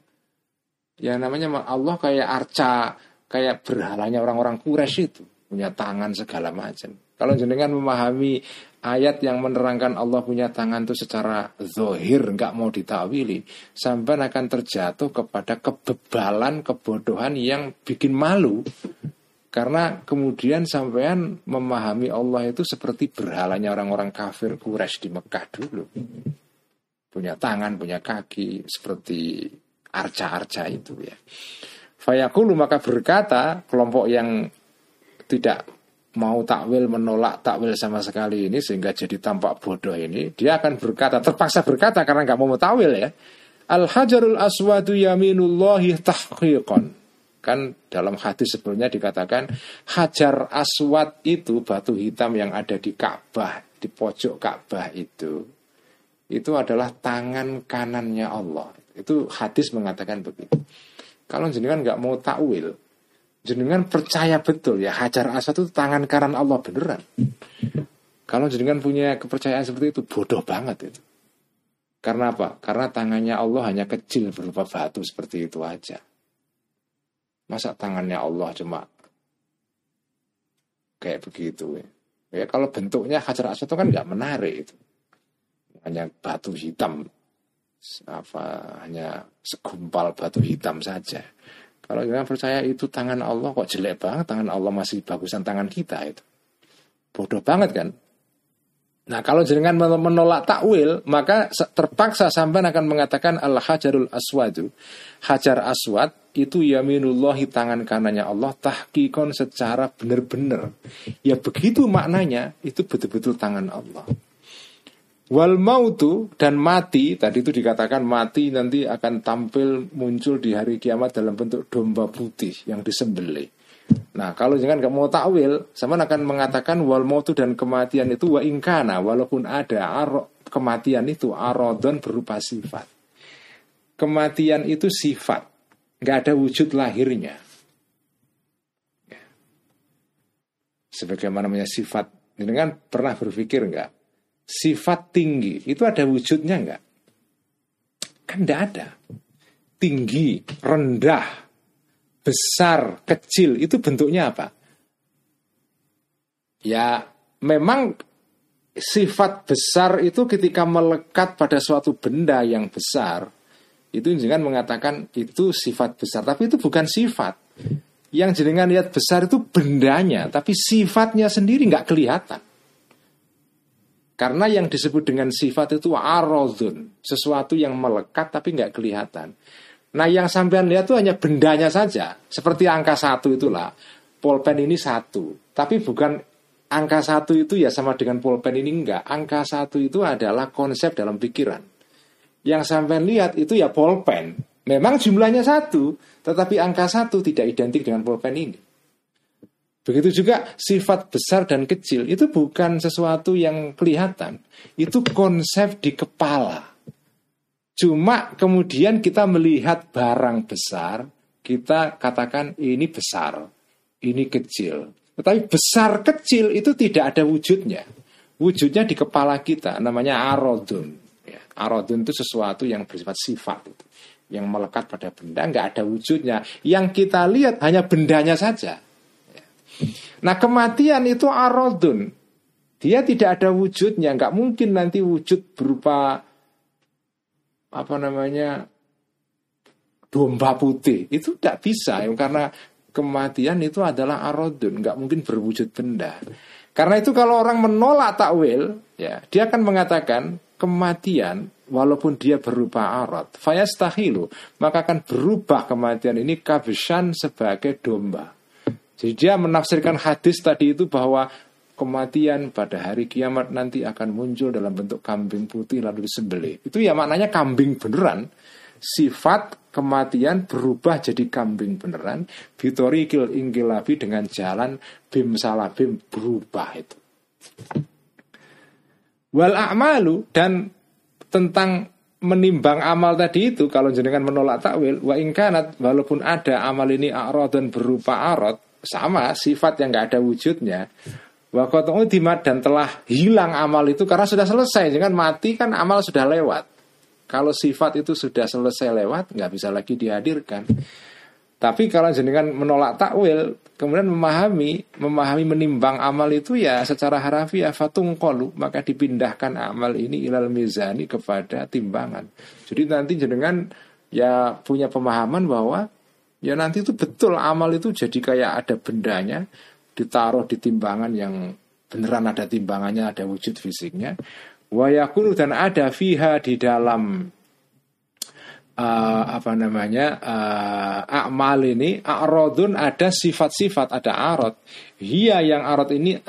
[SPEAKER 1] ya namanya Allah kayak arca kayak berhalanya orang-orang Quraisy itu punya tangan segala macam. Kalau jenengan memahami ayat yang menerangkan Allah punya tangan itu secara zohir nggak mau ditawili sampai akan terjatuh kepada kebebalan kebodohan yang bikin malu. Karena kemudian sampean memahami Allah itu seperti berhalanya orang-orang kafir Quraisy di Mekah dulu. Punya tangan punya kaki seperti arca-arca itu ya. Fayaqulu maka berkata kelompok yang tidak mau takwil menolak takwil sama sekali ini sehingga jadi tampak bodoh ini dia akan berkata terpaksa berkata karena nggak mau takwil ya al hajarul aswadu yaminullahi tahqiqan. Kan dalam hadis sebelumnya dikatakan hajar aswad itu batu hitam yang ada di Ka'bah di pojok Ka'bah itu. Itu adalah tangan kanannya Allah itu hadis mengatakan begitu kalau jenengan nggak mau takwil jenengan percaya betul ya Hajar Aswad itu tangan kanan Allah beneran. Kalau jenengan punya kepercayaan seperti itu bodoh banget itu. Karena apa? Karena tangannya Allah hanya kecil berupa batu seperti itu aja. Masa tangannya Allah cuma kayak begitu ya. Ya kalau bentuknya Hajar Aswad itu kan nggak menarik itu. Hanya batu hitam apa hanya segumpal batu hitam saja. Kalau kita percaya itu tangan Allah kok jelek banget, tangan Allah masih bagusan tangan kita itu. Bodoh banget kan? Nah kalau jenengan menolak takwil maka terpaksa sampai akan mengatakan al hajarul aswadu hajar aswad itu yaminullahi tangan kanannya Allah tahkikon secara benar-benar ya begitu maknanya itu betul-betul tangan Allah Wal mautu dan mati tadi itu dikatakan mati nanti akan tampil muncul di hari kiamat dalam bentuk domba putih yang disembelih. Nah kalau jangan nggak mau takwil, sama akan mengatakan wal mautu dan kematian itu wa ingkana walaupun ada aro, kematian itu arodon berupa sifat. Kematian itu sifat, nggak ada wujud lahirnya. Sebagaimana namanya sifat, ini kan pernah berpikir nggak? Sifat tinggi itu ada wujudnya enggak? Kan enggak ada. Tinggi, rendah, besar, kecil itu bentuknya apa? Ya, memang sifat besar itu ketika melekat pada suatu benda yang besar, itu jangan mengatakan itu sifat besar, tapi itu bukan sifat. Yang jenengan lihat besar itu bendanya, tapi sifatnya sendiri nggak kelihatan. Karena yang disebut dengan sifat itu arodun, sesuatu yang melekat tapi nggak kelihatan. Nah yang sampean lihat itu hanya bendanya saja, seperti angka satu itulah. Polpen ini satu, tapi bukan angka satu itu ya sama dengan polpen ini enggak. Angka satu itu adalah konsep dalam pikiran. Yang sampean lihat itu ya polpen. Memang jumlahnya satu, tetapi angka satu tidak identik dengan polpen ini. Begitu juga sifat besar dan kecil itu bukan sesuatu yang kelihatan, itu konsep di kepala. Cuma kemudian kita melihat barang besar, kita katakan ini besar, ini kecil. Tetapi besar kecil itu tidak ada wujudnya. Wujudnya di kepala kita, namanya arodun. Ya, arodun itu sesuatu yang bersifat sifat yang melekat pada benda nggak ada wujudnya. Yang kita lihat hanya bendanya saja. Nah kematian itu arodun Dia tidak ada wujudnya Nggak mungkin nanti wujud berupa apa namanya domba putih. Itu tidak bisa ya, karena kematian itu adalah arodun nggak mungkin berwujud benda. Karena itu kalau orang menolak takwil ya dia akan mengatakan kematian walaupun dia berupa arad fayastahilu maka akan berubah kematian ini kabishan sebagai domba jadi dia menafsirkan hadis tadi itu bahwa kematian pada hari kiamat nanti akan muncul dalam bentuk kambing putih lalu disembelih. Itu ya maknanya kambing beneran. Sifat kematian berubah jadi kambing beneran. Vitori kil ingkilabi dengan jalan bim salabim berubah itu. Wal a'malu dan tentang menimbang amal tadi itu kalau jenengan menolak takwil wa ingkanat walaupun ada amal ini arad dan berupa arad sama sifat yang nggak ada wujudnya Wakotongu dimat dan telah hilang amal itu karena sudah selesai. Jangan mati kan amal sudah lewat. Kalau sifat itu sudah selesai lewat, nggak bisa lagi dihadirkan. Tapi kalau jenengan menolak takwil, kemudian memahami, memahami menimbang amal itu ya secara harafiah fatung kolu, maka dipindahkan amal ini ilal mizani kepada timbangan. Jadi nanti jenengan ya punya pemahaman bahwa ya nanti itu betul amal itu jadi kayak ada bendanya, ditaruh di timbangan yang beneran ada timbangannya, ada wujud fisiknya. Wayakunu dan ada fiha di dalam uh, apa namanya uh, akmal ini arodun ada sifat-sifat ada arot hia yang arot ini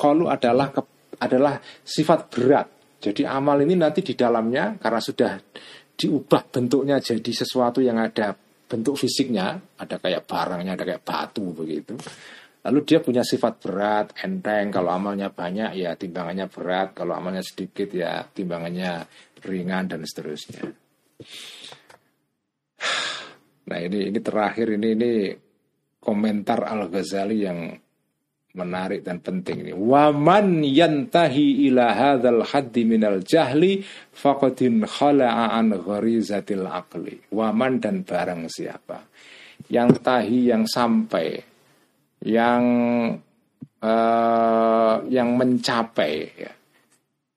[SPEAKER 1] kalau adalah ke, adalah sifat berat jadi amal ini nanti di dalamnya karena sudah diubah bentuknya jadi sesuatu yang ada bentuk fisiknya ada kayak barangnya ada kayak batu begitu Lalu dia punya sifat berat, enteng. Kalau amalnya banyak ya timbangannya berat. Kalau amalnya sedikit ya timbangannya ringan dan seterusnya. Nah ini ini terakhir ini ini komentar Al Ghazali yang menarik dan penting ini. Waman yantahi ila hadzal haddi minal jahli faqadin khala'a an gharizatil aqli. Waman dan barang siapa yang tahi yang sampai yang uh, yang mencapai ya,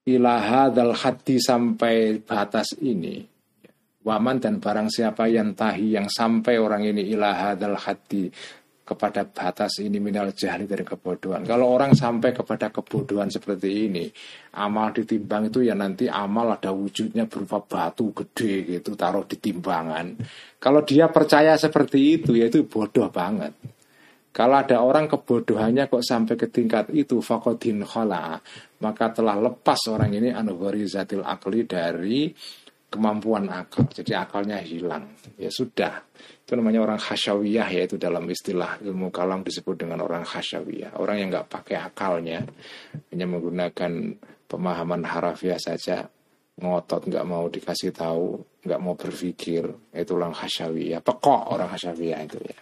[SPEAKER 1] ilaha dal hati sampai batas ini waman dan barang siapa yang tahi yang sampai orang ini ilaha dal hati kepada batas ini minal jahli dari kebodohan. Kalau orang sampai kepada kebodohan seperti ini, amal ditimbang itu ya nanti amal ada wujudnya berupa batu gede gitu taruh di timbangan. Kalau dia percaya seperti itu ya itu bodoh banget. Kalau ada orang kebodohannya kok sampai ke tingkat itu fakodin khala, maka telah lepas orang ini zatil akli dari kemampuan akal. Jadi akalnya hilang. Ya sudah. Itu namanya orang khasyawiyah yaitu dalam istilah ilmu kalam disebut dengan orang khasyawiyah. Orang yang nggak pakai akalnya, hanya menggunakan pemahaman harafiah saja, ngotot nggak mau dikasih tahu, nggak mau berpikir, itu orang khasyawiyah. Pekok orang khasyawiyah itu ya.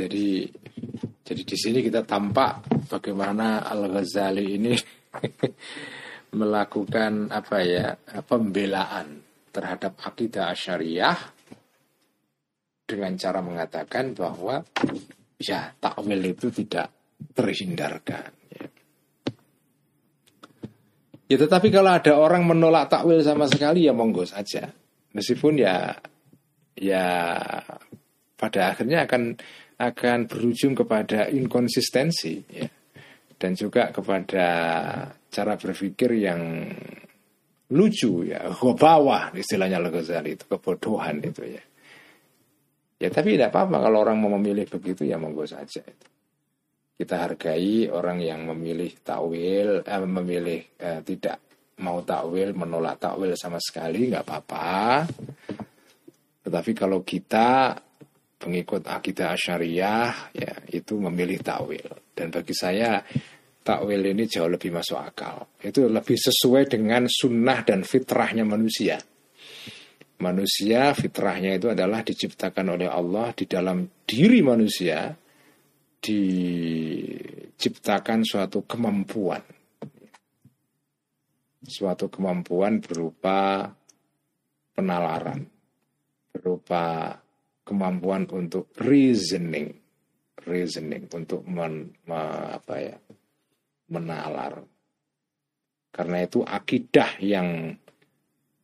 [SPEAKER 1] Jadi jadi di sini kita tampak bagaimana Al Ghazali ini melakukan apa ya pembelaan terhadap akidah syariah dengan cara mengatakan bahwa ya takwil itu tidak terhindarkan. Ya. tetapi kalau ada orang menolak takwil sama sekali ya monggo saja. Meskipun ya ya pada akhirnya akan akan berujung kepada inkonsistensi ya. dan juga kepada cara berpikir yang lucu ya. Bawah istilahnya Al-Ghazali itu kebodohan itu ya. Ya tapi tidak apa-apa. Kalau orang mau memilih begitu ya monggo saja itu. Kita hargai orang yang memilih takwil eh, memilih eh, tidak mau takwil menolak takwil sama sekali nggak apa-apa. Tetapi kalau kita pengikut akidah asyariah ya itu memilih takwil. Dan bagi saya takwil ini jauh lebih masuk akal. Itu lebih sesuai dengan sunnah dan fitrahnya manusia. Manusia fitrahnya itu adalah diciptakan oleh Allah di dalam diri manusia diciptakan suatu kemampuan. Suatu kemampuan berupa penalaran berupa kemampuan untuk reasoning, reasoning untuk men, me, apa ya, menalar. Karena itu akidah yang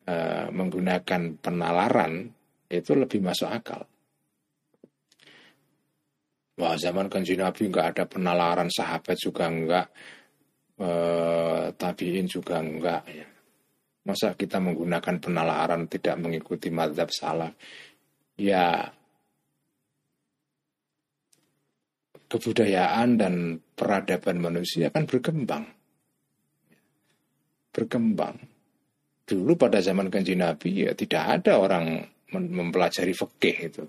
[SPEAKER 1] uh, menggunakan penalaran itu lebih masuk akal. Wah zaman kanji Nabi nggak ada penalaran sahabat juga enggak, uh, tabiin juga enggak ya. Masa kita menggunakan penalaran tidak mengikuti madhab salah? Ya kebudayaan dan peradaban manusia akan berkembang. Berkembang. Dulu pada zaman kanji Nabi ya tidak ada orang mempelajari fikih itu.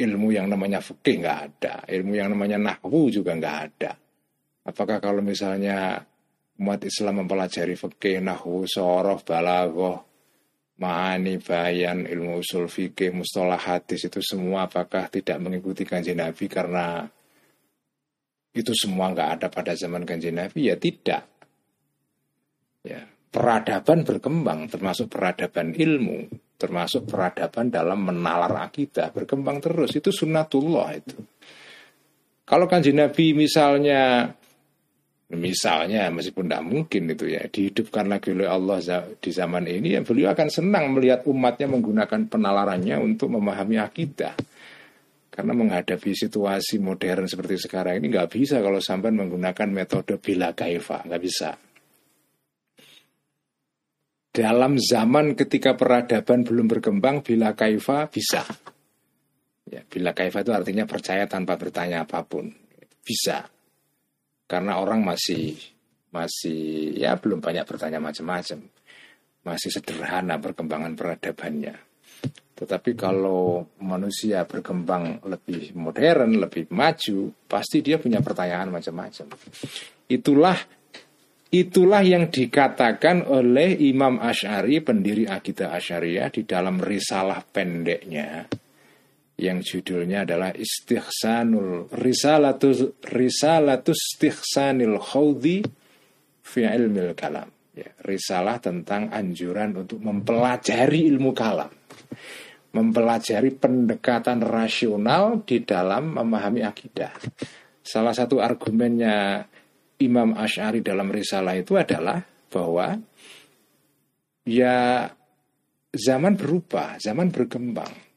[SPEAKER 1] Ilmu yang namanya fikih nggak ada, ilmu yang namanya nahwu juga nggak ada. Apakah kalau misalnya umat Islam mempelajari fikih, nahwu, sorof, balaghah, Ma'ani, bayan, ilmu usul fikih, mustalah hadis itu semua apakah tidak mengikuti kanji Nabi karena itu semua nggak ada pada zaman kanji Nabi? Ya tidak. Ya, peradaban berkembang, termasuk peradaban ilmu, termasuk peradaban dalam menalar akidah, berkembang terus. Itu sunnatullah itu. Kalau kanji Nabi misalnya Misalnya meskipun tidak mungkin itu ya dihidupkan lagi oleh Allah di zaman ini ya beliau akan senang melihat umatnya menggunakan penalarannya untuk memahami akidah. Karena menghadapi situasi modern seperti sekarang ini nggak bisa kalau sampai menggunakan metode bila kaifa, nggak bisa. Dalam zaman ketika peradaban belum berkembang, bila kaifa bisa. Ya, bila kaifa itu artinya percaya tanpa bertanya apa pun. Bisa karena orang masih masih ya belum banyak bertanya macam-macam. Masih sederhana perkembangan peradabannya. Tetapi kalau manusia berkembang lebih modern lebih maju pasti dia punya pertanyaan macam-macam. Itulah itulah yang dikatakan oleh Imam Ash'ari pendiri akidah Asyariah di dalam risalah pendeknya yang judulnya adalah Istihsanul Risalatus Risalatus Istihsanil Khawdi fi ilmil kalam. Ya, risalah tentang anjuran untuk mempelajari ilmu kalam. Mempelajari pendekatan rasional di dalam memahami akidah. Salah satu argumennya Imam Ash'ari dalam risalah itu adalah bahwa ya zaman berubah, zaman berkembang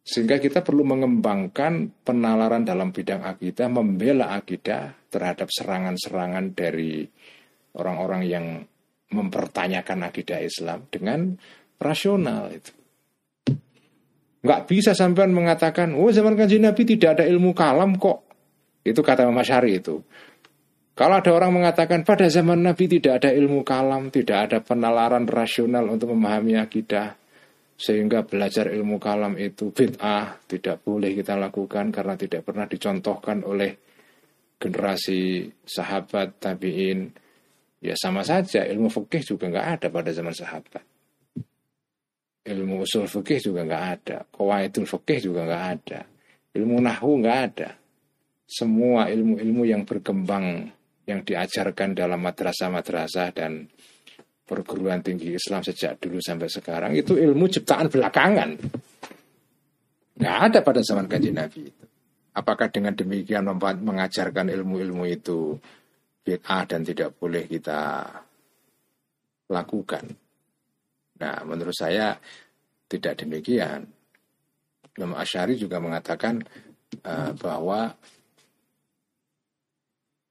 [SPEAKER 1] sehingga kita perlu mengembangkan penalaran dalam bidang akidah, membela akidah terhadap serangan-serangan dari orang-orang yang mempertanyakan akidah Islam dengan rasional itu. Nggak bisa sampai mengatakan, oh zaman kanji Nabi tidak ada ilmu kalam kok. Itu kata Mas Syari itu. Kalau ada orang mengatakan pada zaman Nabi tidak ada ilmu kalam, tidak ada penalaran rasional untuk memahami akidah, sehingga belajar ilmu kalam itu bid'ah tidak boleh kita lakukan karena tidak pernah dicontohkan oleh generasi sahabat tabiin. Ya sama saja ilmu fikih juga nggak ada pada zaman sahabat. Ilmu usul fikih juga nggak ada. Kawaidul fikih juga nggak ada. Ilmu nahu nggak ada. Semua ilmu-ilmu yang berkembang yang diajarkan dalam madrasah-madrasah dan perguruan tinggi Islam sejak dulu sampai sekarang itu ilmu ciptaan belakangan. Nggak ada pada zaman kajian Nabi. Apakah dengan demikian mengajarkan ilmu-ilmu itu bid'ah dan tidak boleh kita lakukan? Nah, menurut saya tidak demikian. Imam Asyari juga mengatakan uh, bahwa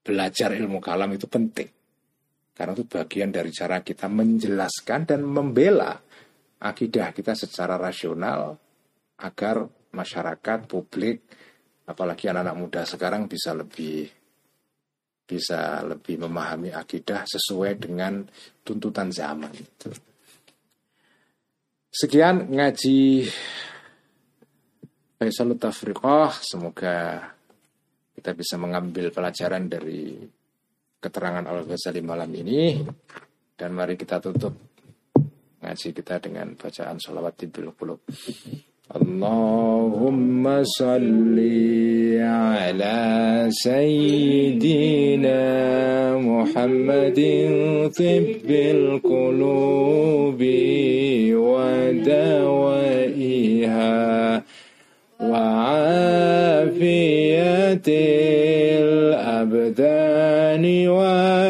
[SPEAKER 1] belajar ilmu kalam itu penting. Karena itu bagian dari cara kita menjelaskan dan membela akidah kita secara rasional agar masyarakat, publik, apalagi anak-anak muda sekarang bisa lebih bisa lebih memahami akidah sesuai dengan tuntutan zaman. Sekian ngaji Faisal Tafriqah. Semoga kita bisa mengambil pelajaran dari keterangan Al-Ghazali malam ini dan mari kita tutup ngaji kita dengan bacaan salawat tibil qulub. Allahumma salli ala sayyidina Muhammadin tibbil qulubi wa dawaiha wa afiyatil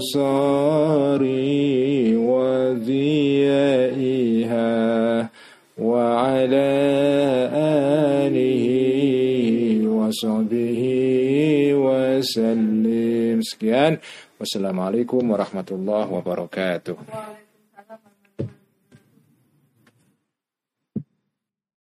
[SPEAKER 1] الأبصار وعلى آله وصحبه وسلم sekian wassalamualaikum warahmatullahi wabarakatuh